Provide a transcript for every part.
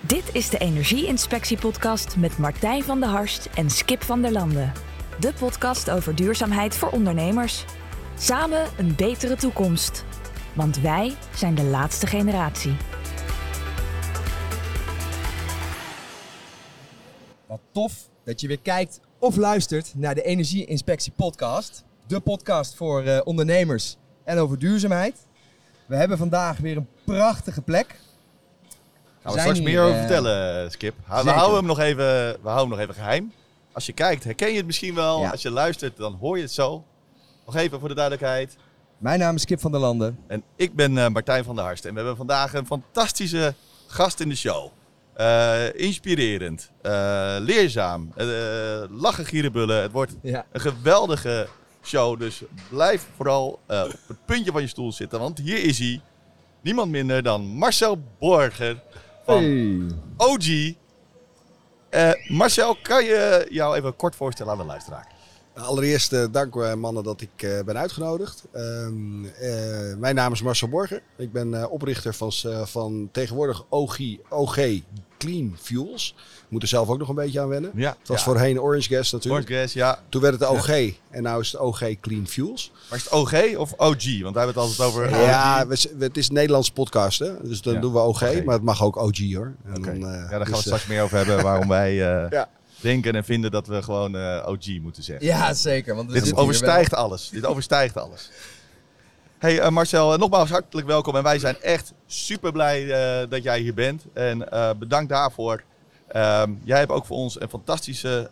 Dit is de Energie-inspectie-podcast met Martijn van der Harst en Skip van der Landen. De podcast over duurzaamheid voor ondernemers. Samen een betere toekomst. Want wij zijn de laatste generatie. Wat tof dat je weer kijkt of luistert naar de Energie-inspectie podcast. De podcast voor eh, ondernemers en over duurzaamheid. We hebben vandaag weer een prachtige plek. Gaan we zijn straks hier, meer over eh, vertellen, Skip. Hou- We zeker. houden, hem nog even, we houden hem nog even geheim. Als je kijkt, herken je het misschien wel. Ja. Als je luistert, dan hoor je het zo. Nog even voor de duidelijkheid. Mijn naam is Skip van der Landen. En ik ben eh, Martijn van der Harst. En we hebben vandaag een fantastische gast in de show. Eh, inspirerend, eh, leerzaam, eh, lachen gierenbullen. Het wordt Ja. een geweldige show. Dus blijf vooral eh, op het puntje van je stoel zitten. Want hier is hij. Niemand minder dan Marcel Borger van OG. Eh, Marcel, kan je jou even kort voorstellen aan de luisteraar? Allereerst eh, dank eh, mannen dat ik eh, ben uitgenodigd. Ehm, eh, mijn naam is Marcel Borger. Ik ben oprichter van, van tegenwoordig OG, OG Clean Fuels. Moet er zelf ook nog een beetje aan wennen. Ja, Het was voorheen Orange Gas natuurlijk. Orange Gas, ja. Toen werd het OG en nu is het OG Clean Fuels. Maar is het OG of OG? Want wij hebben het altijd over Ja, we, het is een Nederlandse podcast, hè? dus dan Ja, doen we OG, OG. maar het mag ook OG hoor. En Oké. dan, ja, daar gaan we dus, het straks meer over hebben waarom wij Ja. Denken en vinden dat we gewoon eh, OG moeten zeggen. Ja, zeker. Want Dit overstijgt alles. Dit overstijgt alles. Hey eh, Marcel, eh, nogmaals hartelijk welkom. En wij zijn echt super blij dat jij hier bent. En bedankt daarvoor. Ehm, jij hebt ook voor ons een fantastische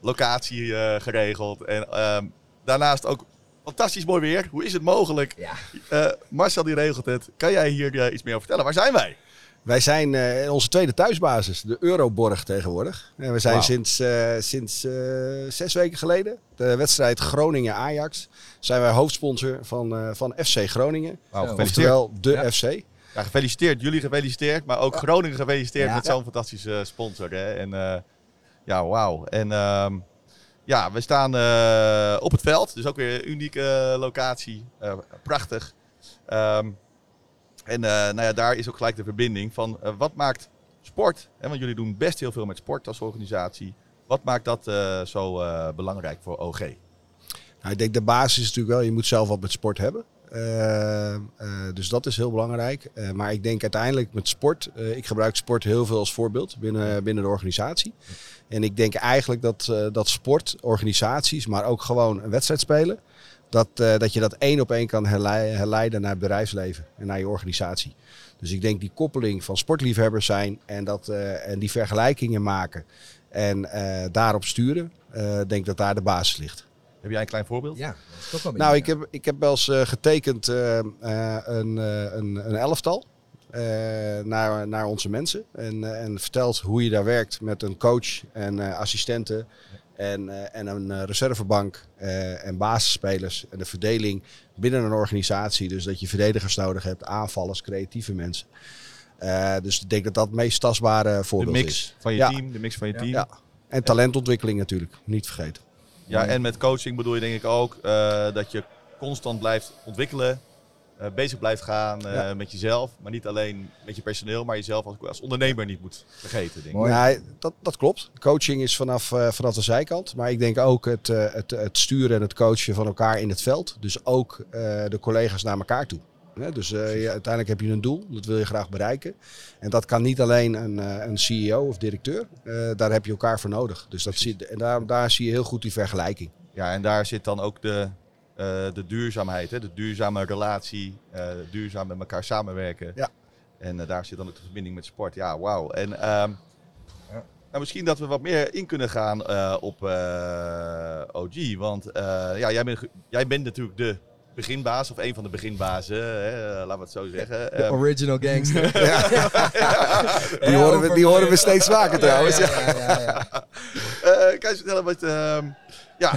locatie geregeld. En ehm, daarnaast ook fantastisch mooi weer. Hoe is het mogelijk? Ja. Marcel die regelt het. Kan jij hier iets meer over vertellen? Waar zijn wij? Wij zijn eh, in onze tweede thuisbasis, de Euroborg tegenwoordig. En we zijn sinds, eh, sinds eh, zes weken geleden, de wedstrijd Groningen-Ajax, zijn wij hoofdsponsor van, eh, van FC Groningen. Gefeliciteerd. Oftewel de Ja. FC. Ja, gefeliciteerd. Jullie gefeliciteerd. Maar ook Groningen gefeliciteerd Ja. met zo'n fantastische sponsor. Hè? En eh, ja, wauw. En ehm, ja, we staan eh, op het veld. Dus ook weer een unieke locatie. Eh, prachtig. Ehm, en eh, nou ja, daar is ook gelijk de verbinding van eh, wat maakt sport? Hè? Want jullie doen best heel veel met sport als organisatie. Wat maakt dat eh, zo belangrijk voor OG? Nou, ik denk de basis is natuurlijk wel, je moet zelf wat met sport hebben. Dus dat is heel belangrijk. Maar ik denk uiteindelijk met sport, ik gebruik sport heel veel als voorbeeld binnen, binnen de organisatie. En ik denk eigenlijk dat, dat sportorganisaties, maar ook gewoon een wedstrijd spelen, dat, eh, dat je dat één op één kan herlei- herleiden naar het bedrijfsleven en naar je organisatie. Dus ik denk die koppeling van sportliefhebbers zijn en, dat, eh, en die vergelijkingen maken en eh, daarop sturen, eh, denk dat daar de basis ligt. Heb jij een klein voorbeeld? Ja, dat is toch wel Nou, ik heb, ik heb wel eens eh, getekend eh, eh, een, eh, een, een elftal eh, naar, naar onze mensen. En, eh, en verteld hoe je daar werkt met een coach en eh, assistenten. En, eh, en een eh, reservebank eh, en basisspelers. En de verdeling binnen een organisatie. Dus dat je verdedigers nodig hebt, aanvallers, creatieve mensen. Eh, dus ik denk dat dat het meest tastbare De voorbeeld is. mix van je Ja. team. De mix van je Ja. team. Ja. En talentontwikkeling natuurlijk, niet vergeten. Ja, en met coaching bedoel je denk ik ook eh, dat je constant blijft ontwikkelen, eh, bezig blijft gaan eh, Ja. met jezelf. Maar niet alleen met je personeel, maar jezelf als, als ondernemer niet moet vergeten. Denk ik. Mooi. Nee, dat, dat klopt. Coaching is vanaf, eh, vanaf de zijkant. Maar ik denk ook het, eh, het, het sturen en het coachen van elkaar in het veld. Dus ook eh, de collega's naar elkaar toe. Hè, dus eh, je- uiteindelijk heb je een doel, dat wil je graag bereiken. En dat kan niet alleen een, eh, een CEO of directeur. Eh, daar heb je elkaar voor nodig. Dus dat zie, en daar, daar zie je heel goed die vergelijking. Ja, en daar zit dan ook de, de duurzaamheid, hè? de duurzame relatie, eh, duurzaam met elkaar samenwerken. Ja. En eh, daar zit dan ook de verbinding met sport. Ja, wauw. En ehm, Ja. nou, misschien dat we wat meer in kunnen gaan eh, op eh, OG. Want eh, ja, jij, bent, jij bent natuurlijk de beginbaas, of een van de beginbazen, hè? laten we het zo zeggen. De Ehm, original gangster. Die, horen we, die horen we steeds vaker trouwens. Ja, ja, ja, ja. Eh, kan je vertellen wat... ehm, ja,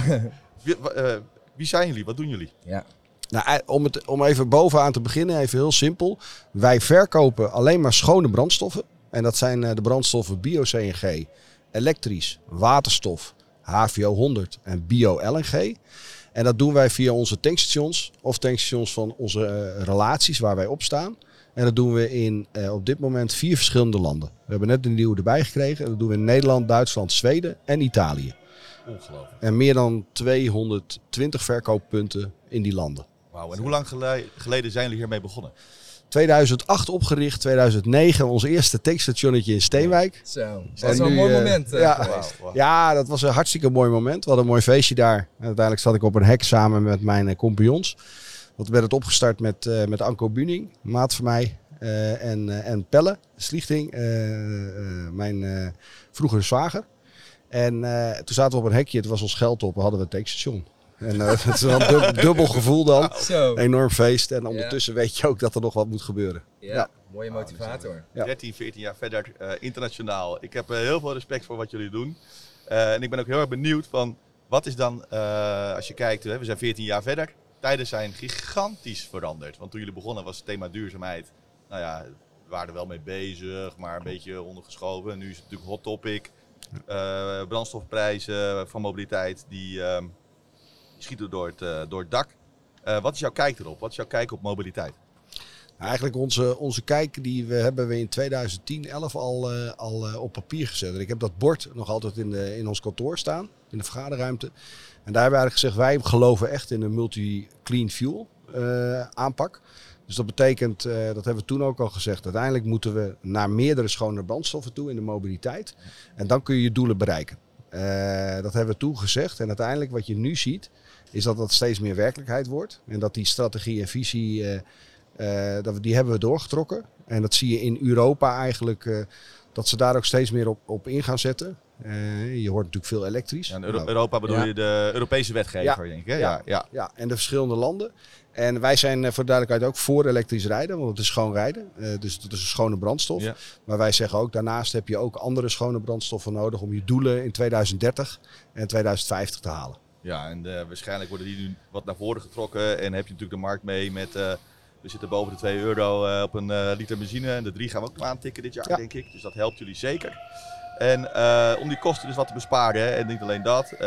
wie, eh, zijn jullie? Wat doen jullie? Ja. Nou, ei- om, het, om even bovenaan te beginnen, even heel simpel. Wij verkopen alleen maar schone brandstoffen. En dat zijn eh, de brandstoffen bio-CNG, elektrisch, waterstof, HVO 100 en bio-LNG. En dat doen wij via onze tankstations of tankstations van onze eh, relaties waar wij op staan. En dat doen we in eh, op dit moment vier verschillende landen. We hebben net een nieuwe erbij gekregen. En dat doen we in Nederland, Duitsland, Zweden en Italië. Ongelooflijk. En meer dan 220 verkooppunten in die landen. Wauw. En hoe lang gele- geleden zijn jullie hiermee begonnen? 2008 opgericht, 2009 ons eerste takestationnetje in Steenwijk. Zo, dat wel een mooi eh, moment. ja. dat was een hartstikke mooi moment. We hadden een mooi feestje daar. En uiteindelijk zat ik op een hek samen met mijn eh, compagnons. Want we werd het opgestart met, eh, met Anko Buning, maat van mij. eh, en, eh, en Pelle Slichting, eh, eh, mijn eh, vroegere zwager. En eh, toen zaten we op een hekje, het was ons geld op, we hadden we een tankstation. En eh, het is een dub- dubbel gevoel dan. Zo, Enorm feest. En ondertussen weet je ook dat er nog wat moet gebeuren. ja, Ja. mooie motivator. Ja. 13, 14 jaar verder, eh, internationaal. Ik heb heel veel respect voor wat jullie doen. Eh, en ik ben ook heel erg benieuwd van, wat is dan, eh, als je kijkt, hè, we zijn 14 jaar verder. Tijden zijn gigantisch veranderd. Want toen jullie begonnen was het thema duurzaamheid. Nou ja, we waren er wel mee bezig, maar een beetje ondergeschoven. Nu is het natuurlijk hot topic. Eh, brandstofprijzen van mobiliteit, die, die schieten door het, eh, door het dak. Eh, wat is jouw kijk erop? Wat is jouw kijk op mobiliteit? Eigenlijk onze, onze kijk die we hebben we in 2010, 11 al, al op papier gezet. En ik heb dat bord nog altijd in, de, in ons kantoor staan, in de vergaderruimte. En daar hebben we eigenlijk gezegd, wij geloven echt in een multi-clean fuel aanpak. Dus dat betekent, eh, dat hebben we toen ook al gezegd, uiteindelijk moeten we naar meerdere schone brandstoffen toe in de mobiliteit. En dan kun je je doelen bereiken. Eh, dat hebben we toen gezegd. En uiteindelijk wat je nu ziet, is dat dat steeds meer werkelijkheid wordt. En dat die strategie en visie, eh, dat die hebben we doorgetrokken. En dat zie je in Europa eigenlijk, dat ze daar ook steeds meer op, op in gaan zetten. Eh, je hoort natuurlijk veel elektrisch. Ja, Euro- Nou, Europa bedoel ja. je de Europese wetgever, denk ik. Hè? Ja. Ja. Ja. En de verschillende landen. En wij zijn eh, voor de duidelijkheid ook voor elektrisch rijden, want het is schoon rijden. Eh, dus het is een schone brandstof. Maar wij zeggen ook, daarnaast heb je ook andere schone brandstoffen nodig om je doelen in 2030 en 2050 te halen. Ja, en waarschijnlijk worden die nu wat naar voren getrokken. En heb je natuurlijk de markt mee met... we zitten boven de 2 euro op een liter benzine. En de 3 gaan we ook aantikken dit jaar, Ja. denk ik. Dus dat helpt jullie zeker. En eh, om die kosten dus wat te besparen. Hè. En niet alleen dat. eh,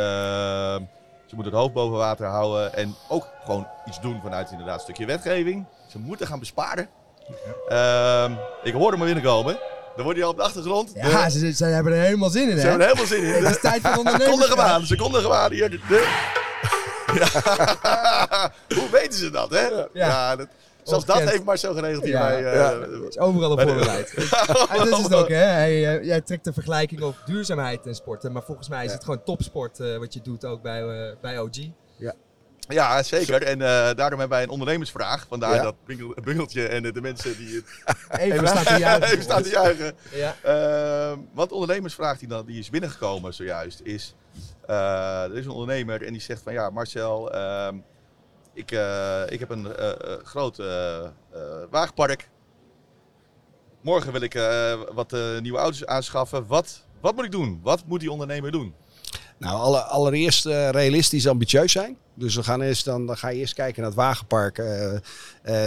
ze moeten het hoofd boven water houden. En ook gewoon iets doen vanuit inderdaad een stukje wetgeving. Ze moeten gaan besparen. Ehm, ik hoorde hem binnenkomen. Dan wordt hij al op de achtergrond. Ja, De- ze, ze hebben er helemaal zin in, ze hè? hebben er helemaal zin in. Het is tijd voor ondernemers. Ze hem aan. Hier, de, Ja. Hoe weten ze dat, hè? Ja, dat, zelfs dat heeft Marcel geregeld hier Ja. bij... eh, Ja. is overal op de- voorbereid. En dat is het ook, hè? Hij, eh, jij trekt de vergelijking op duurzaamheid en sporten. Maar volgens mij is Ja. het gewoon topsport eh, wat je doet ook bij, bij OG. Ja, zeker. En eh, daarom hebben wij een ondernemersvraag. Vandaar Ja. dat bungel- bungeltje en de, de mensen die het Even staan te juichen. even staan te juichen. Ja. Ehm, want ondernemersvraag die, dan, die is binnengekomen zojuist is... eh, er is een ondernemer en die zegt van ja Marcel, ehm, ik, eh, ik heb een eh, groot wagenpark. Morgen wil ik wat nieuwe auto's aanschaffen. Wat, wat moet ik doen? Wat moet die ondernemer doen? Nou, alle, allereerst eh, realistisch ambitieus zijn. Dus we gaan eerst dan, dan ga je eerst kijken naar het wagenpark.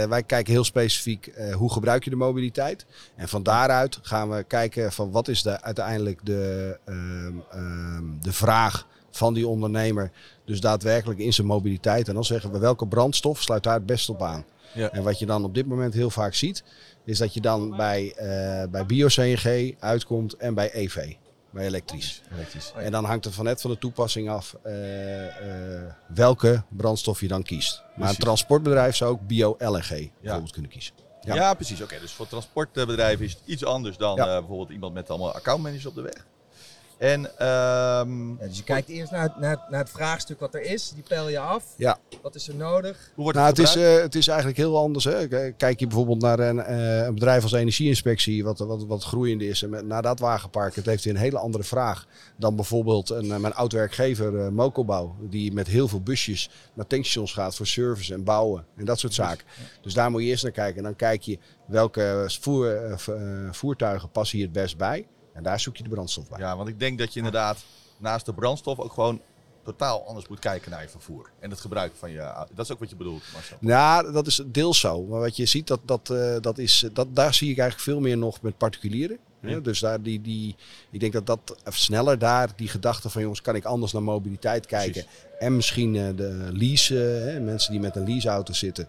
Wij kijken heel specifiek hoe gebruik je de mobiliteit. En van daaruit gaan we kijken van wat is de, uiteindelijk de, ehm, ehm, de vraag van die ondernemer. Dus daadwerkelijk in zijn mobiliteit. En dan zeggen we welke brandstof sluit daar het best op aan. Ja. En wat je dan op dit moment heel vaak ziet, is dat je dan bij, eh bij bio-CNG uitkomt en bij EV, bij elektrisch. Elektrisch. En dan hangt het van net van de toepassing af eh, eh, welke brandstof je dan kiest. Maar een transportbedrijf zou ook bio-LNG bijvoorbeeld kunnen kiezen. Ja, Ja. precies. Oké, dus voor transportbedrijven is het iets anders dan bijvoorbeeld iemand met allemaal accountmanagers op de weg. En ehm, Ja, dus je kijkt eerst naar, het- naar, het- naar het vraagstuk wat er is. Die peil je af. Ja. Wat is er nodig? hoe wordt Nou, het het is, gebruikt? eh, het is eigenlijk heel anders. Hè. Kijk je bijvoorbeeld naar een, eh, een bedrijf als Energieinspectie, wat, wat, wat groeiende is. En met, naar dat wagenpark, het heeft een hele andere vraag dan bijvoorbeeld een, eh, mijn oud-werkgever eh, Mokobouw. Die met heel veel busjes naar tankstations gaat voor service en bouwen en dat soort zaken. Dus daar moet je eerst naar kijken. En dan kijk je welke voer, voertuigen passen hier het best bij. En daar zoek je de brandstof bij. Ja, want ik denk dat je inderdaad naast de brandstof ook gewoon totaal anders moet kijken naar je vervoer. En het gebruik van je auto. Dat is ook wat je bedoelt, Marcel. Nou, dat is deels zo. Maar wat je ziet, dat, dat, eh, dat is, dat, daar zie ik eigenlijk veel meer nog met particulieren. Ja. Dus daar die, die, ik denk dat dat sneller daar, die gedachte van jongens, kan ik anders naar mobiliteit kijken. En misschien eh, de lease, eh, hè, mensen die met een leaseauto zitten.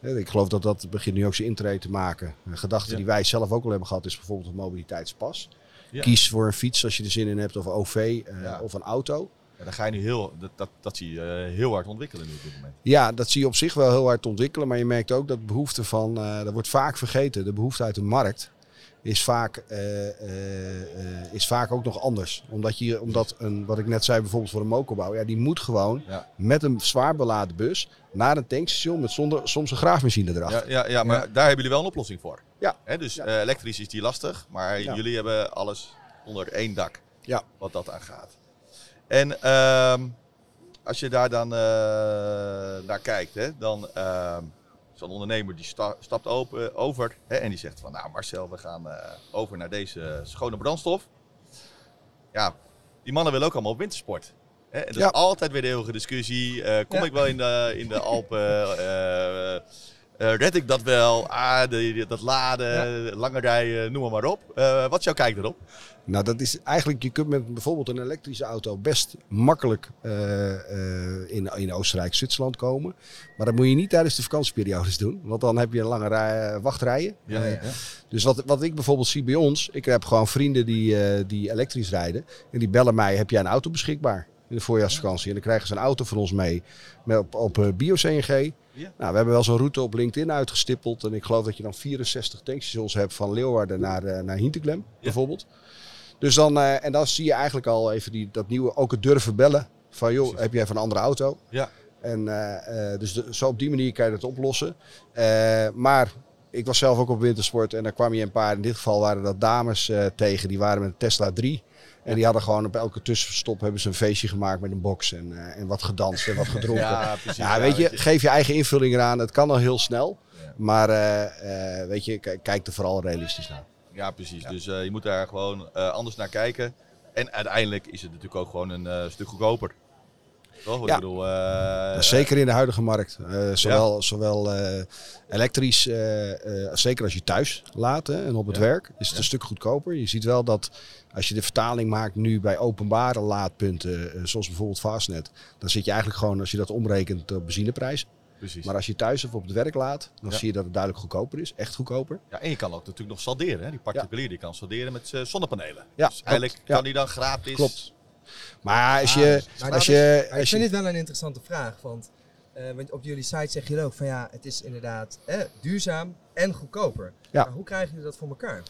Hè, Ik geloof dat dat begint nu ook zijn intrede te maken. Een gedachte Ja. die wij zelf ook al hebben gehad is bijvoorbeeld een mobiliteitspas. Ja. Kies voor een fiets als je er zin in hebt of een OV eh, of een auto. Ja, dan ga je nu heel, dat, dat, dat zie je eh, heel hard ontwikkelen nu op dit moment. Ja, dat zie je op zich wel heel hard ontwikkelen. Maar je merkt ook dat de behoefte van, eh dat wordt vaak vergeten, de behoefte uit de markt is vaak, eh, eh, eh, is vaak ook nog anders. Omdat, je, omdat een, wat ik net zei bijvoorbeeld voor een mokorbouw, ja, die moet gewoon Ja. met een zwaar beladen bus naar een tankstation met zonder, soms een graafmachine erachter. Ja, ja, ja, maar Ja. daar hebben jullie wel een oplossing voor. Ja. Hè, dus elektrisch is die lastig, maar jullie hebben alles onder één dak. Ja. Wat dat aan gaat. En ehm, als je daar dan naar kijkt, hè, dan ehm, zo'n ondernemer die sta- stapt open, over hè, en die zegt van nou Marcel, we gaan eh, over naar deze schone brandstof. Ja, die mannen willen ook allemaal op wintersport. Hè? En dat Ja. is altijd weer de eeuwige discussie. Eh, kom Ja. ik wel in de, in de Alpen? Eh, red ik dat wel? Ah, de, dat laden, lange rijden, noem maar, maar op. Wat is jouw kijk erop? Nou, dat is eigenlijk, je kunt met bijvoorbeeld een elektrische auto best makkelijk eh, eh, in, in Oostenrijk, Zwitserland komen. Maar dat moet je niet tijdens de vakantieperiodes doen, want dan heb je een lange rij, wachtrijen. Ja, ja. Dus wat, wat ik bijvoorbeeld zie bij ons, ik heb gewoon vrienden die, eh, die elektrisch rijden. En die bellen mij, heb jij een auto beschikbaar in de voorjaarsvakantie? En dan krijgen ze een auto van ons mee met op, op eh, bio-CNG. Ja. Nou, we hebben wel zo'n route op LinkedIn uitgestippeld. En ik geloof dat je dan 64 tankstations hebt van Leeuwarden naar, eh naar Hinterklem bijvoorbeeld. Dus dan, eh, en dan zie je eigenlijk al even die, dat nieuwe, ook het durven bellen. Van joh, Precies. heb jij van een andere auto? Ja. En eh, eh, dus de- zo op die manier kan je dat oplossen. Maar ik was zelf ook op wintersport en daar kwam je een paar. In dit geval waren dat dames tegen. Die waren met een Tesla 3. En die hadden gewoon op elke tussenstop hebben ze een feestje gemaakt met een box. En, en wat gedanst en wat gedronken. Ja, Ja, precies. weet je, geef je eigen invulling eraan. Het kan al heel snel. Ja. Maar weet je, kijk er vooral realistisch naar. Ja, precies. Dus eh, je moet daar gewoon eh, anders naar kijken. En uiteindelijk is het natuurlijk ook gewoon een eh, stuk goedkoper. Toch? Ik bedoel, Zeker in de huidige markt. Zowel zowel elektrisch, zeker als je thuis laat hè, en op het Ja. werk, is het een stuk goedkoper. Je ziet wel dat als je de vertaling maakt nu bij openbare laadpunten, zoals bijvoorbeeld Fastnet, dan zit je eigenlijk gewoon, als je dat omrekent, op benzineprijs. Precies. Maar als je thuis of op het werk laat, dan Ja. zie je dat het duidelijk goedkoper is. Echt goedkoper. Ja, en je kan ook natuurlijk nog salderen. Hè? Die particulier die kan salderen met eh, zonnepanelen. Ja, dus eigenlijk klopt. Ja. kan die dan gratis. Klopt. Maar als Ah, je... Maar als dat je, ik als je vind dit wel een interessante vraag. Want, eh, want op jullie site zeg je ook van ja, het is inderdaad eh, duurzaam en goedkoper. Ja. Maar hoe krijgen jullie dat voor elkaar?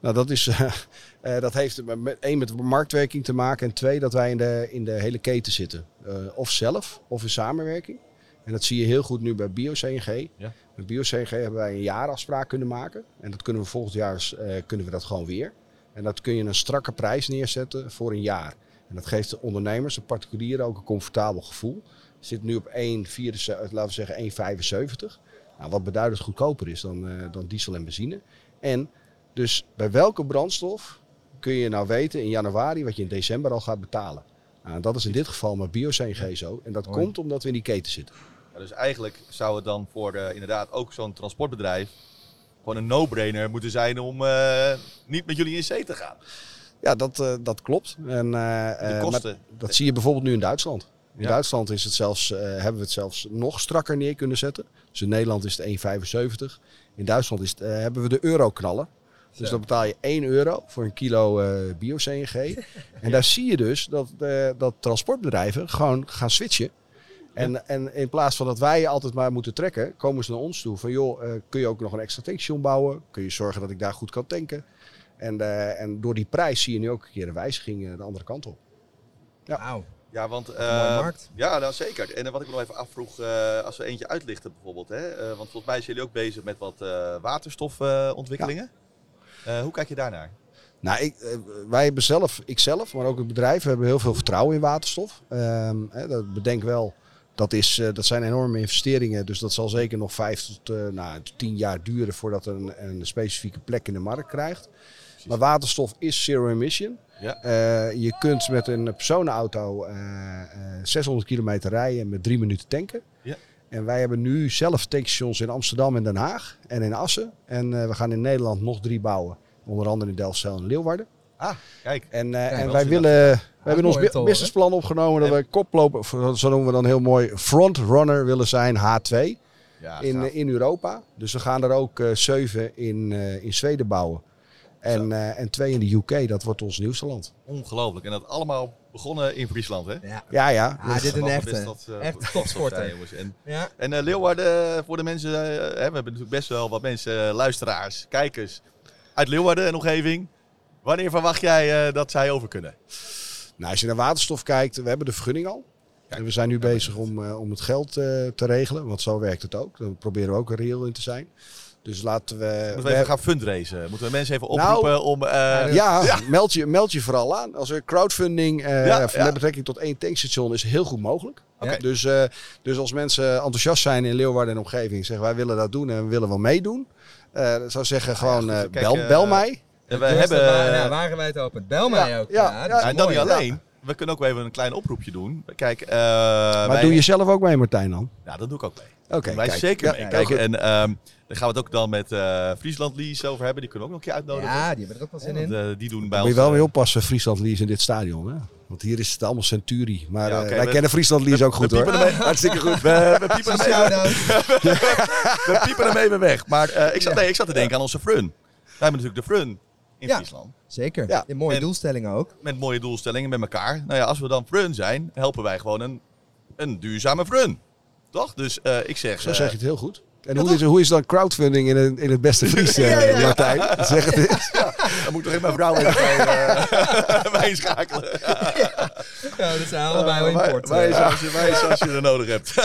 Nou, dat, is, eh, eh, dat heeft met, één met marktwerking te maken en twee dat wij in de, in de hele keten zitten. Eh, of zelf of in samenwerking. En dat zie je heel goed nu bij BioCNG. Ja. Met BioCNG hebben wij een jaarafspraak kunnen maken. En dat kunnen we volgend jaar eh, kunnen we dat gewoon weer. En dat kun je een strakke prijs neerzetten voor een jaar. En dat geeft de ondernemers, de particulieren ook een comfortabel gevoel. Zit nu op 1,74, laten we zeggen 1,75. Nou, wat beduidend goedkoper is dan, eh, dan diesel en benzine. En dus bij welke brandstof kun je nou weten in januari wat je in december al gaat betalen? Nou, dat is in dit geval met bio-CNG zo. En dat komt omdat we in die keten zitten. Ja, dus eigenlijk zou het dan voor eh, inderdaad ook zo'n transportbedrijf gewoon een no-brainer moeten zijn om eh, niet met jullie in zee te gaan. Ja, dat, eh, dat klopt. En, eh, De eh, maar kosten. dat zie je bijvoorbeeld nu in Duitsland. In Ja. Duitsland is het zelfs, eh, hebben we het zelfs nog strakker neer kunnen zetten. Dus in Nederland is het 1,75. In Duitsland is het, hebben we de euroknallen. Dus dan betaal je 1 euro voor een kilo eh bio-CNG. En daar zie je dus dat, eh, dat transportbedrijven gewoon gaan switchen. En, en in plaats van dat wij altijd maar moeten trekken, komen ze naar ons toe. Van joh, eh, kun je ook nog een extra tankstation bouwen? Kun je zorgen dat ik daar goed kan tanken? En, eh, en door die prijs zie je nu ook een keer een wijziging de andere kant op. Ja. Wauw, Ja, want... een mooie eh, markt. Ja, nou zeker. En wat ik me nog even afvroeg, eh, als we eentje uitlichten bijvoorbeeld. Hè? eh, want volgens mij zijn jullie ook bezig met wat eh waterstofontwikkelingen. Eh, hoe kijk je daarnaar? Nou, ik, eh, wij hebben zelf, ikzelf, maar ook het bedrijf, we hebben heel veel vertrouwen in waterstof. Ehm, hè, dat bedenk wel, dat, is, eh, dat zijn enorme investeringen. Dus dat zal zeker nog vijf tot eh, nou, tien jaar duren voordat er een, een specifieke plek in de markt krijgt. Maar waterstof is zero emission. Ja. Eh, je kunt met een personenauto eh, eh, 600 kilometer rijden met drie minuten tanken. En wij hebben nu zelf tankstations in Amsterdam en Den Haag en in Assen. En eh, we gaan in Nederland nog drie bouwen. Onder andere in Delfzijl en Leeuwarden. Ah, kijk. En, eh, en wij willen, we hebben ons businessplan opgenomen dat we koploper, zo noemen we dan heel mooi, frontrunner willen zijn H2. Ja, in, eh, in Europa. Dus we gaan er ook zeven in, in Zweden bouwen. En, en twee in de UK, dat wordt ons nieuwste land. Ongelooflijk. En dat allemaal begonnen in Friesland, hè? Ja, Ja, ja. Ah, Dus- dit een Wat echte, is dat, eh, echt topsporter. jongens. En, ja. en eh, Leeuwarden, voor de mensen, eh, hè, we hebben natuurlijk best wel wat mensen, eh, luisteraars, kijkers uit Leeuwarden en omgeving. Wanneer verwacht jij eh, dat zij over kunnen? Nou, als je naar waterstof kijkt, we hebben de vergunning al. En we zijn nu bezig om, eh, om het geld eh, te regelen, want zo werkt het ook. Daar proberen we ook reëel in te zijn. Dus laten we... Moeten we we even gaan fundraisen? Moeten we mensen even Nou, oproepen om... eh, ja, Meld, je, meld je vooral aan. Als er crowdfunding eh, Ja, met ja. betrekking tot één tankstation is heel goed mogelijk. Dus, eh, dus als mensen enthousiast zijn in Leeuwarden en omgeving, zeggen wij willen dat doen en we willen wel meedoen. Eh dat zou zeggen gewoon goed, kijk, bel, bel mij. en we hebben... waren wij het open. Bel mij ook. ja, Ja, dat ja, is Ja, en dan mooi. niet alleen. We kunnen ook wel even een klein oproepje doen. Kijk, eh Maar wij- doe je zelf ook mee Martijn dan? Ja, dat doe ik ook mee. Oké, wij kijk. zeker Ja, mee. ja, Kijk, en ehm daar gaan we het ook dan met eh Friesland Lease over hebben. Die kunnen we ook nog een keer uitnodigen. Ja, die hebben er ook wel zin Want, in. eh, die doen bij Moet ons... je wel eh, mee oppassen, Friesland Lease in dit stadion. Hè? Want hier is het allemaal Centurie. Maar Ja, eh, wij we- kennen Friesland Lease ook goed we hoor. ermee. Hartstikke goed. We, we, piepen ermee, we piepen ermee weer weg. Maar eh, ik, zat, nee, ik zat te denken aan onze frun. Wij hebben natuurlijk de frun in Ja. Friesland. Zeker. Ja. Mooie En- doelstellingen ook. Met mooie doelstellingen met elkaar. Nou ja, als we dan frun zijn, helpen wij gewoon een, een duurzame frun. Toch? Dus eh, ik zeg... Zo zeg je het heel goed. En hoe is, hoe is dan crowdfunding in, het- in het beste Fries, eh, Ja, ja, ja. Martijn? Zeg het eens. dan moet toch even mijn vrouw even bij, eh, bij inschakelen. Ja, dat zijn allebei wel wij, import. wij, eh. als je, wij is als je er nodig hebt.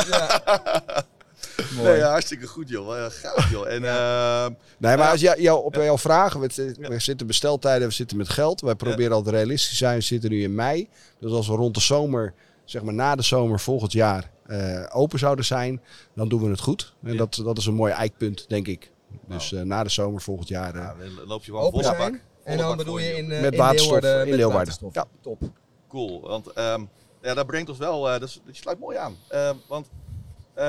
Mooi. Nee, ja, hartstikke goed joh. Eh, Gaaf joh. En ehm, Nee, maar als jou, jou, op jouw vragen, we, zitten- we zitten besteltijden, we zitten met geld. Wij proberen altijd realistisch te zijn. We zitten nu in mei. Dus als we rond de zomer, zeg maar na de zomer volgend jaar, eh, open zouden zijn, dan doen we het goed. En Ja. dat, dat is een mooi eikpunt, denk ik. Dus eh, na de zomer volgend jaar. eh, ja, dan loop je gewoon Open volle bak. En dan bedoel je in, eh, Met in waterstof, Leeuwarden. in met Leeuwarden. waterstof. Ja. Top. Cool, want ehm, ja, dat brengt ons wel, eh, dat, is- dat sluit mooi aan. Ehm, want eh,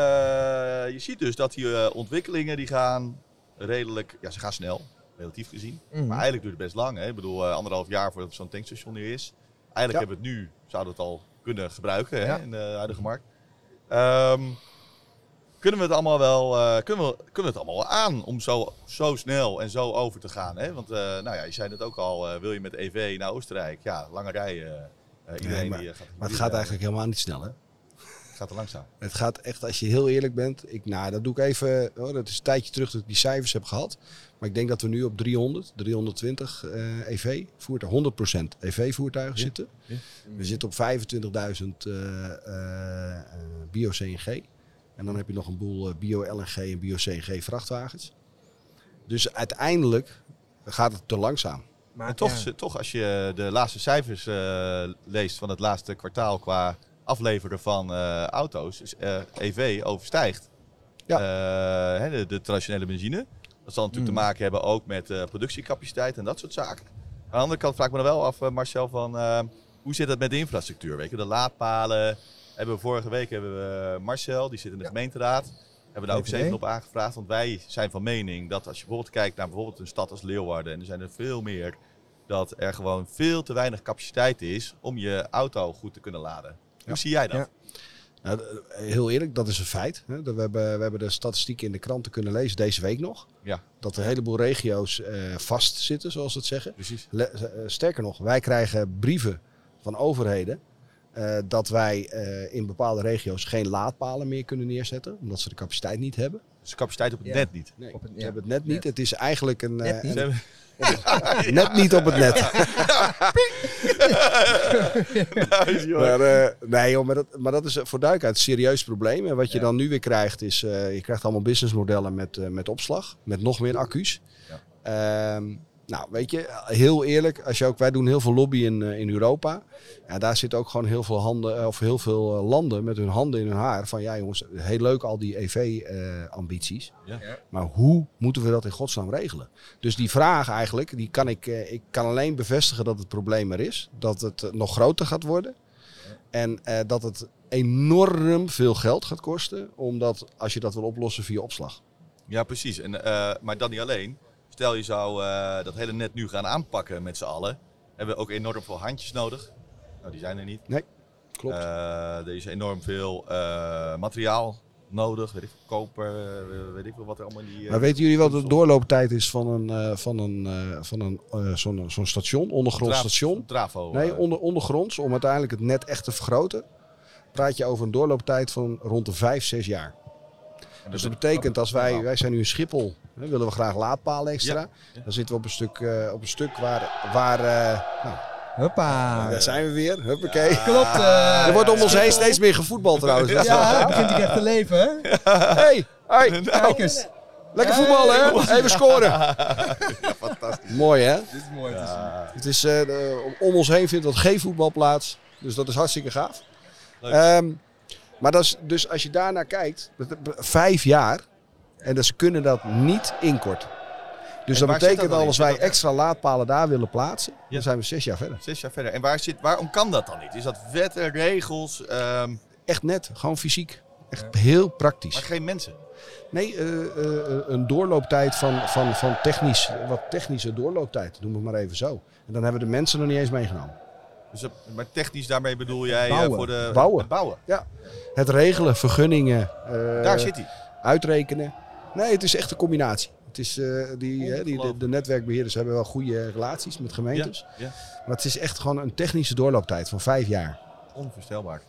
je ziet dus dat die eh, ontwikkelingen die gaan redelijk, ja ze gaan snel, relatief gezien. Mhm. Maar eigenlijk duurt het best lang. Hè? Ik bedoel, eh, anderhalf jaar voordat zo'n tankstation er is. Eigenlijk Ja. hebben we het nu, zouden we het al kunnen gebruiken hè, Ja. in de huidige markt. Ehm, kunnen we het allemaal wel, eh, kunnen, we, kunnen we het allemaal aan om zo, zo snel en zo over te gaan? Hè? Want eh, nou ja, je zei het ook al, eh, wil je met EV naar Oostenrijk? Ja, lange rijen. iedereen maar- die gaat. maar het gaat eigenlijk helemaal niet snel, hè? Gaat te langzaam. Het gaat echt, als je heel eerlijk bent. Ik, nou, dat doe ik even. Oh, dat is een tijdje terug dat ik die cijfers heb gehad. Maar ik denk dat we nu op 300, 320 eh, EV, voertuigen, 100% EV-voertuigen Ja. zitten. We zitten op 25.000 eh, eh, bio-CNG. En dan heb je nog een boel eh, bio-LNG en bio-CNG vrachtwagens. Dus uiteindelijk gaat het te langzaam. Maar toch, ja. toch, als je de laatste cijfers eh, leest van het laatste kwartaal qua afleveren van eh, auto's, is eh, EV overstijgt eh, hè, de, de traditionele benzine. Dat zal natuurlijk Mm. te maken hebben ook met eh, productiecapaciteit en dat soort zaken. Aan de andere kant vraag ik me dan wel af, eh, Marcel, van eh, hoe zit het met de infrastructuur? Weet je, de laadpalen. Hebben we vorige week hebben we eh, Marcel, die zit in de Ja. gemeenteraad. Hebben we daar ook zeker op aangevraagd. Want wij zijn van mening dat als je bijvoorbeeld kijkt naar bijvoorbeeld een stad als Leeuwarden. En er zijn er veel meer. Dat er gewoon veel te weinig capaciteit is om je auto goed te kunnen laden. Hoe zie jij dat? Ja. Nou, d- heel eerlijk, dat is een feit. hè. Dat We hebben, we hebben de statistieken in de kranten kunnen lezen deze week nog. Ja. Dat een heleboel regio's eh vastzitten, zoals ze het zeggen. Precies. Le- eh, sterker nog, wij krijgen brieven van overheden eh, dat wij eh, in bepaalde regio's geen laadpalen meer kunnen neerzetten, omdat ze de capaciteit niet hebben. Dus de capaciteit op het Ja. net niet. Nee, Op het- ze hebben het net niet. Net. Het is eigenlijk een, eh, Net niet? Ze een- net niet op het net. Nice, joh. Maar, eh, nee joh, maar dat, maar dat is eh, voor duidelijkheid een serieus probleem. En wat je dan nu weer krijgt is, eh, je krijgt allemaal businessmodellen met, met opslag. Met nog meer accu's. Ehm, nou, weet je, heel eerlijk, als je ook, wij doen heel veel lobby in, eh, in Europa. Ja, daar zitten ook gewoon heel veel, handen, eh, of heel veel eh, landen met hun handen in hun haar. Van ja jongens, heel leuk al die EV-ambities. Ja. Ja. Maar hoe moeten we dat in godsnaam regelen? Dus die vraag eigenlijk, die kan ik, eh, ik kan alleen bevestigen dat het probleem er is. Dat het nog groter gaat worden. En eh, dat het enorm veel geld gaat kosten. Omdat als je dat wil oplossen via opslag. Ja, precies. En, eh, maar dat niet alleen. Stel je zou eh, dat hele net nu gaan aanpakken met z'n allen. Hebben we ook enorm veel handjes nodig. Nou, die zijn er niet. Klopt. Eh, er is enorm veel eh, materiaal nodig? Weet ik veel, koper, weet ik veel wat er allemaal in die... Maar weten jullie wat de doorlooptijd is van een, van een, van een zo'n zo'n station, ondergronds station? Trafo. Nee, onder, ondergronds, om uiteindelijk het net echt te vergroten, praat je over een doorlooptijd van rond de 5, 6 jaar. Dus dat betekent als wij, wij zijn nu in Schiphol, hè, willen we graag laadpalen extra. Ja, ja. Dan zitten we op een stuk, eh, op een stuk waar, waar eh, nou, Hoppa. daar zijn we weer, huppakee. Klopt. eh, er wordt om ons heen steeds meer gevoetbald trouwens. Ja, het gaaf. begint hier echt te leven, hè? Hey, hey, Nou, Kijk eens. lekker voetballen hè, even scoren. fantastisch. Mooi hè. Dit is mooi te zien. Ja, Het is, eh, om ons heen vindt dat geen voetbal plaats. Dus dat is hartstikke gaaf. Leuk. Ehm, maar dat is, dus als je daarnaar kijkt, vijf jaar. En dat ze kunnen dat niet inkorten. Dus En dat betekent dat al als wij extra laadpalen daar willen plaatsen, Ja. dan zijn we zes jaar verder. Zes jaar verder. En waar zit, waarom kan dat dan niet? Is dat wetten, regels, ehm, Echt net, gewoon fysiek. Echt heel praktisch. maar geen mensen? Nee, eh, eh, een doorlooptijd van, van, van technisch, wat technische doorlooptijd, noem het maar even zo. En dan hebben de mensen nog niet eens meegenomen. Dus dat- maar technisch daarmee bedoel jij eh, Bouwen. voor de Bouwen. het bouwen. Het regelen, vergunningen, Daar zit hij. uitrekenen. Nee, het is echt een combinatie. Het is, eh, die, hè, die, de, netwerkbeheerders hebben wel goede relaties met gemeentes. Ja, Maar het is echt gewoon een technische doorlooptijd van vijf jaar. onvoorstelbaar.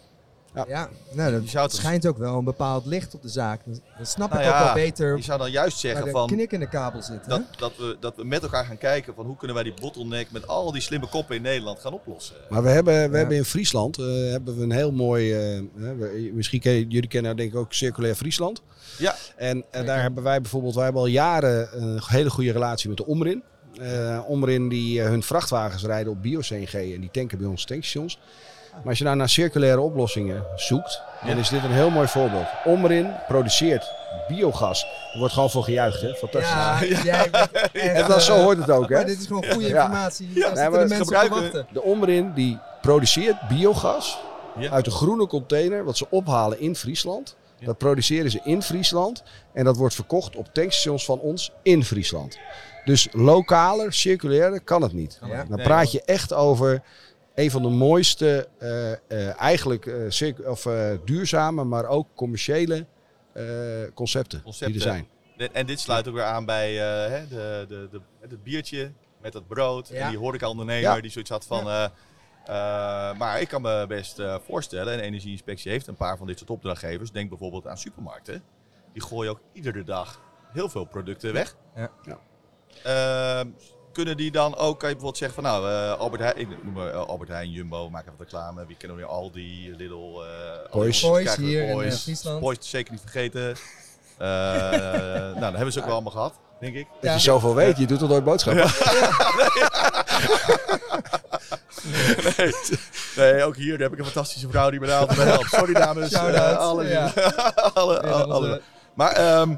Ja, nou, dat Je zou het- schijnt ook wel een bepaald licht op de zaak. Dat snap Nou ik ook ja, wel beter Je zou dan juist zeggen de van knik in de kabel zit. hè? dat, dat, we, dat we met elkaar gaan kijken van hoe kunnen wij die bottleneck met al die slimme koppen in Nederland gaan oplossen. Maar we hebben, we Ja. hebben in Friesland eh, hebben we een heel mooi. eh, misschien ken, jullie kennen denk ik ook Circulair Friesland. Ja. En eh, daar hebben wij bijvoorbeeld, wij hebben al jaren een hele goede relatie met de Omrin. Eh Omrin die hun vrachtwagens rijden op bio-CNG en die tanken bij ons tankstations. Maar als je nou naar circulaire oplossingen zoekt, dan Ja. is dit een heel mooi voorbeeld. Omrin produceert biogas. Er wordt gewoon voor gejuicht, hè? Fantastisch. Ja, jij bent En dat, zo hoort het ook, hè? Maar dit is gewoon goede Ja. informatie. Ja. Nee, maar de mensen wachten. De Omrin die produceert biogas Ja. uit een groene container, wat ze ophalen in Friesland. Ja. Dat produceren ze in Friesland en dat wordt verkocht op tankstations van ons in Friesland. Dus lokaler, circulairder kan het niet. Ja. Dan praat je echt over een van de mooiste, eh, eh, eigenlijk circu- of, duurzame, maar ook commerciële concepten, Concepten. die er zijn. En- dit sluit ook weer aan bij hè, de, de, de, het biertje met dat brood. Ja. En die horeca-ondernemer Ja. die zoiets had van... maar ik kan me best voorstellen, en Energieinspectie heeft een paar van dit soort opdrachtgevers. Denk bijvoorbeeld aan supermarkten. Die gooien ook iedere dag heel veel producten weg. Ja. Kunnen die dan ook, kan je bijvoorbeeld zeggen van nou, eh, Albert Heijn, ik noem maar eh, Albert Heijn, Jumbo, maak even reclame. Wie kennen we weer? Aldi, Lidl, eh Boys. al die Boys hier in, Boys. eh, Friesland. Boys zeker niet vergeten. Eh, nou, dat hebben ze ook wel allemaal gehad, denk ik. Dat Ja. je zoveel weet, je doet toch nooit boodschappen? Nee, nee, ook hier heb ik een fantastische vrouw die me daar altijd helpt. Sorry dames. Alle, Ja. alle, Maar ehm,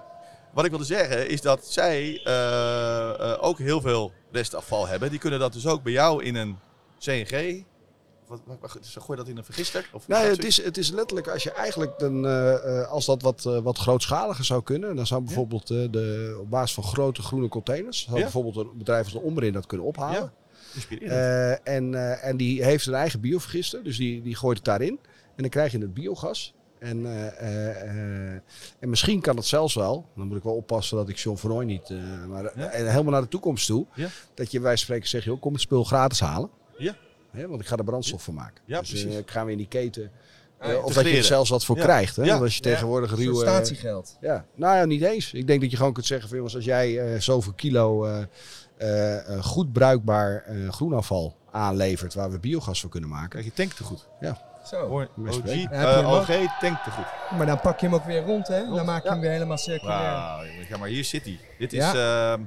wat ik wilde zeggen is dat zij eh, eh, ook heel veel restafval hebben. Die kunnen dat dus ook bij jou in een CNG. Wat, wat, gooi je dat in een vergister? Of Nee, het is, het is letterlijk als je eigenlijk dan, eh, eh, als dat wat, eh, wat grootschaliger zou kunnen, dan zou bijvoorbeeld de, op basis van grote groene containers, zou Ja. bijvoorbeeld een bedrijf als de Omrin dat kunnen ophalen. Ja, en, en die heeft een eigen biovergister, dus die, die gooit het daarin. En dan krijg je het biogas. En, eh, eh, eh, en misschien kan het zelfs wel, dan moet ik wel oppassen dat ik John Ooy niet, eh, maar Ja. helemaal naar de toekomst toe, Ja. dat je bij wijze van spreken zegt, joh, kom het spul gratis halen. Ja. Hè, want ik ga er brandstof van maken. Ja, dus, eh, precies. ik ga weer in die keten. Ah, ja. of dat je er zelfs wat voor Ja. krijgt. Hè? Ja. Want als je Ja. tegenwoordig Zo'n ruwe... statiegeld. Ja, nou ja, niet eens. Ik denk dat je gewoon kunt zeggen van jongens, als jij eh, zoveel kilo eh, eh, eh, goed bruikbaar eh, groenafval aanlevert waar we biogas voor kunnen maken. Kijk, je tankt te goed. Zo. Hoor, OG, Ja, ook? OG tankt te goed. Maar dan pak je hem ook weer rond, hè? Dan maak je ja. hem weer helemaal circulair. Wauw, ja, maar hier zit hij. Dit is, Ja. ehm,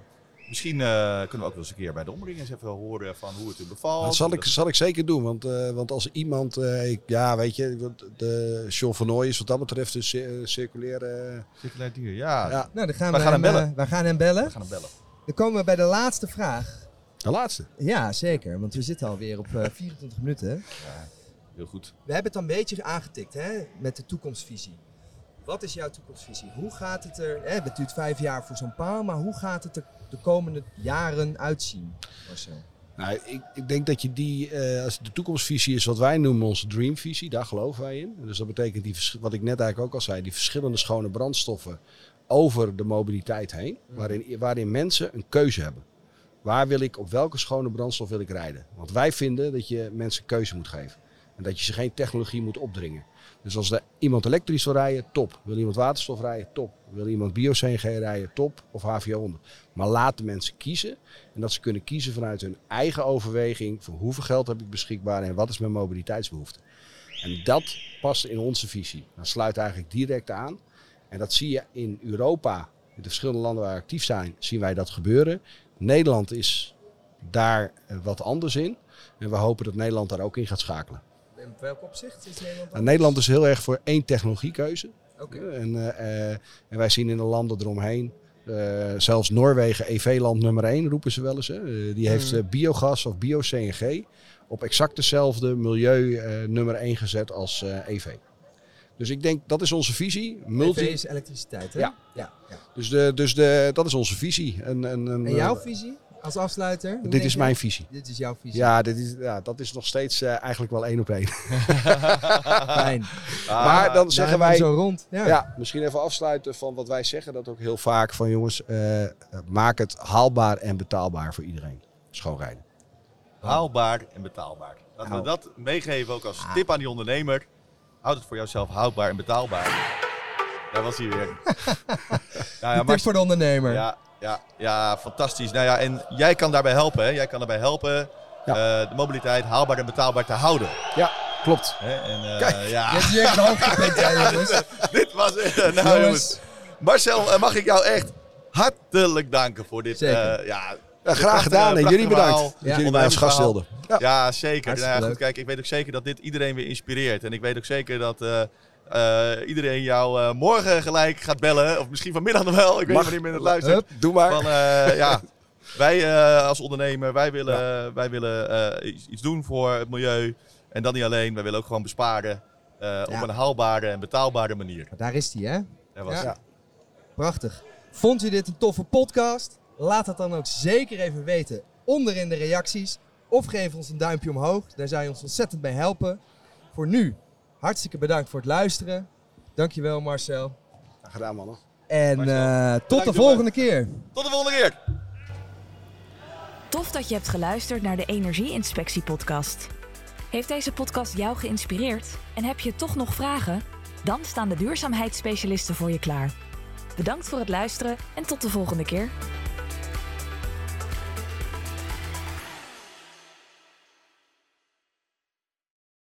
misschien eh, kunnen we ook wel eens een keer bij de omringers even horen van hoe het u bevalt. Dat zal ik, zal ik zeker doen, want, eh, want als iemand, eh, ik, ja weet je, want de van Nooy is wat dat betreft een cir- circulaire... Circulair dier, ja. ja, Nou, dan gaan We we, gaan hem hem, bellen. we gaan hem bellen. We gaan hem bellen. Dan komen we bij de laatste vraag. de laatste. Ja, zeker. Want we zitten alweer op eh, 24 minuten. Heel goed. We hebben het een beetje aangetikt hè, met de toekomstvisie. Wat is jouw toekomstvisie? Hoe gaat het er, hè, het duurt vijf jaar voor zo'n paal, maar hoe gaat het er de komende jaren uitzien, Marcel? Nou, ik, ik denk dat je die, eh, als de toekomstvisie is wat wij noemen onze dreamvisie, daar geloven wij in. Dus dat betekent, die, wat ik net eigenlijk ook al zei, die verschillende schone brandstoffen over de mobiliteit heen, waarin, waarin mensen een keuze hebben. Waar wil ik, op welke schone brandstof wil ik rijden? Want wij vinden dat je mensen keuze moet geven. En dat je ze geen technologie moet opdringen. Dus als er iemand elektrisch wil rijden, top. Wil iemand waterstof rijden, top. Wil iemand bio-CNG rijden, top. Of HVO 100. Maar laat de mensen kiezen. En dat ze kunnen kiezen vanuit hun eigen overweging. Van hoeveel geld heb ik beschikbaar en wat is mijn mobiliteitsbehoefte. En dat past in onze visie. Dat sluit eigenlijk direct aan. En dat zie je in Europa. In de verschillende landen waar we actief zijn, zien wij dat gebeuren. Nederland is daar eh, wat anders in. En we hopen dat Nederland daar ook in gaat schakelen. Welk opzicht is Nederland Nou, Nederland is heel erg voor één technologiekeuze. Oké. En, eh, eh, en wij zien in de landen eromheen, eh, zelfs Noorwegen, EV-land nummer 1 roepen ze wel eens. Hè. Die heeft Mm. eh, biogas of bio-CNG op exact dezelfde milieu nummer 1 gezet als EV. Dus ik denk, dat is onze visie. Multi, EV is elektriciteit, hè? Ja. ja, ja. dus de, dus de, dat is onze visie. En, en, en, En jouw visie als afsluiter? Dit is mijn visie. Dit is jouw visie. Ja, dit is, ja, dat is nog steeds eh, eigenlijk wel één op één. Fijn. maar dan zeggen wij, zo rond. Ja. Ja, misschien even afsluiten van wat wij zeggen. Dat ook heel vaak van jongens, eh, maak het haalbaar en betaalbaar voor iedereen. Schoonrijden. Haalbaar en betaalbaar. Laten we dat meegeven ook als tip aan die ondernemer. Houd het voor jouzelf houdbaar en betaalbaar. Daar was hij weer. nou ja, maar, voor de ondernemer. ja, ja, ja, fantastisch. Nou ja, en jij kan daarbij helpen. Hè? Jij kan daarbij helpen eh, de mobiliteit haalbaar en betaalbaar te houden. Ja, klopt. Hè? En, eh, Kijk. ja, Je hebt hier echt een hoogtepunt, hè, jongens. dit was het. nou, Jongens, jongens. Marcel, eh, mag ik jou echt hartelijk danken voor dit. Ja, Ja, graag gedaan en jullie bedankt dat Ja. jullie mij als gast wilden. Ja. Ja, zeker. Nou goed, kijk, ik weet ook zeker dat dit iedereen weer inspireert. En ik weet ook zeker dat eh, iedereen jou eh, morgen gelijk gaat bellen. Of misschien vanmiddag nog wel. Ik weet niet wanneer men het luistert. Hup. Doe maar. Van, eh, ja, wij als ondernemer, wij willen, wij willen iets, iets doen voor het milieu. En dat niet alleen, wij willen ook gewoon besparen. Op een haalbare en betaalbare manier. Daar is hij, hè? Dat was Ja. Prachtig. Vond u dit een toffe podcast? Laat het dan ook zeker even weten onder in de reacties. Of geef ons een duimpje omhoog. Daar zou je ons ontzettend bij helpen. Voor nu, hartstikke bedankt voor het luisteren. Dankjewel Marcel. Gedaan mannen. En Marcel. eh, tot de volgende keer. Tot de volgende keer! Tof dat je hebt geluisterd naar de Energie-inspectie podcast. Heeft deze podcast jou geïnspireerd en heb je toch nog vragen? Dan staan de duurzaamheidsspecialisten voor je klaar. Bedankt voor het luisteren en tot de volgende keer.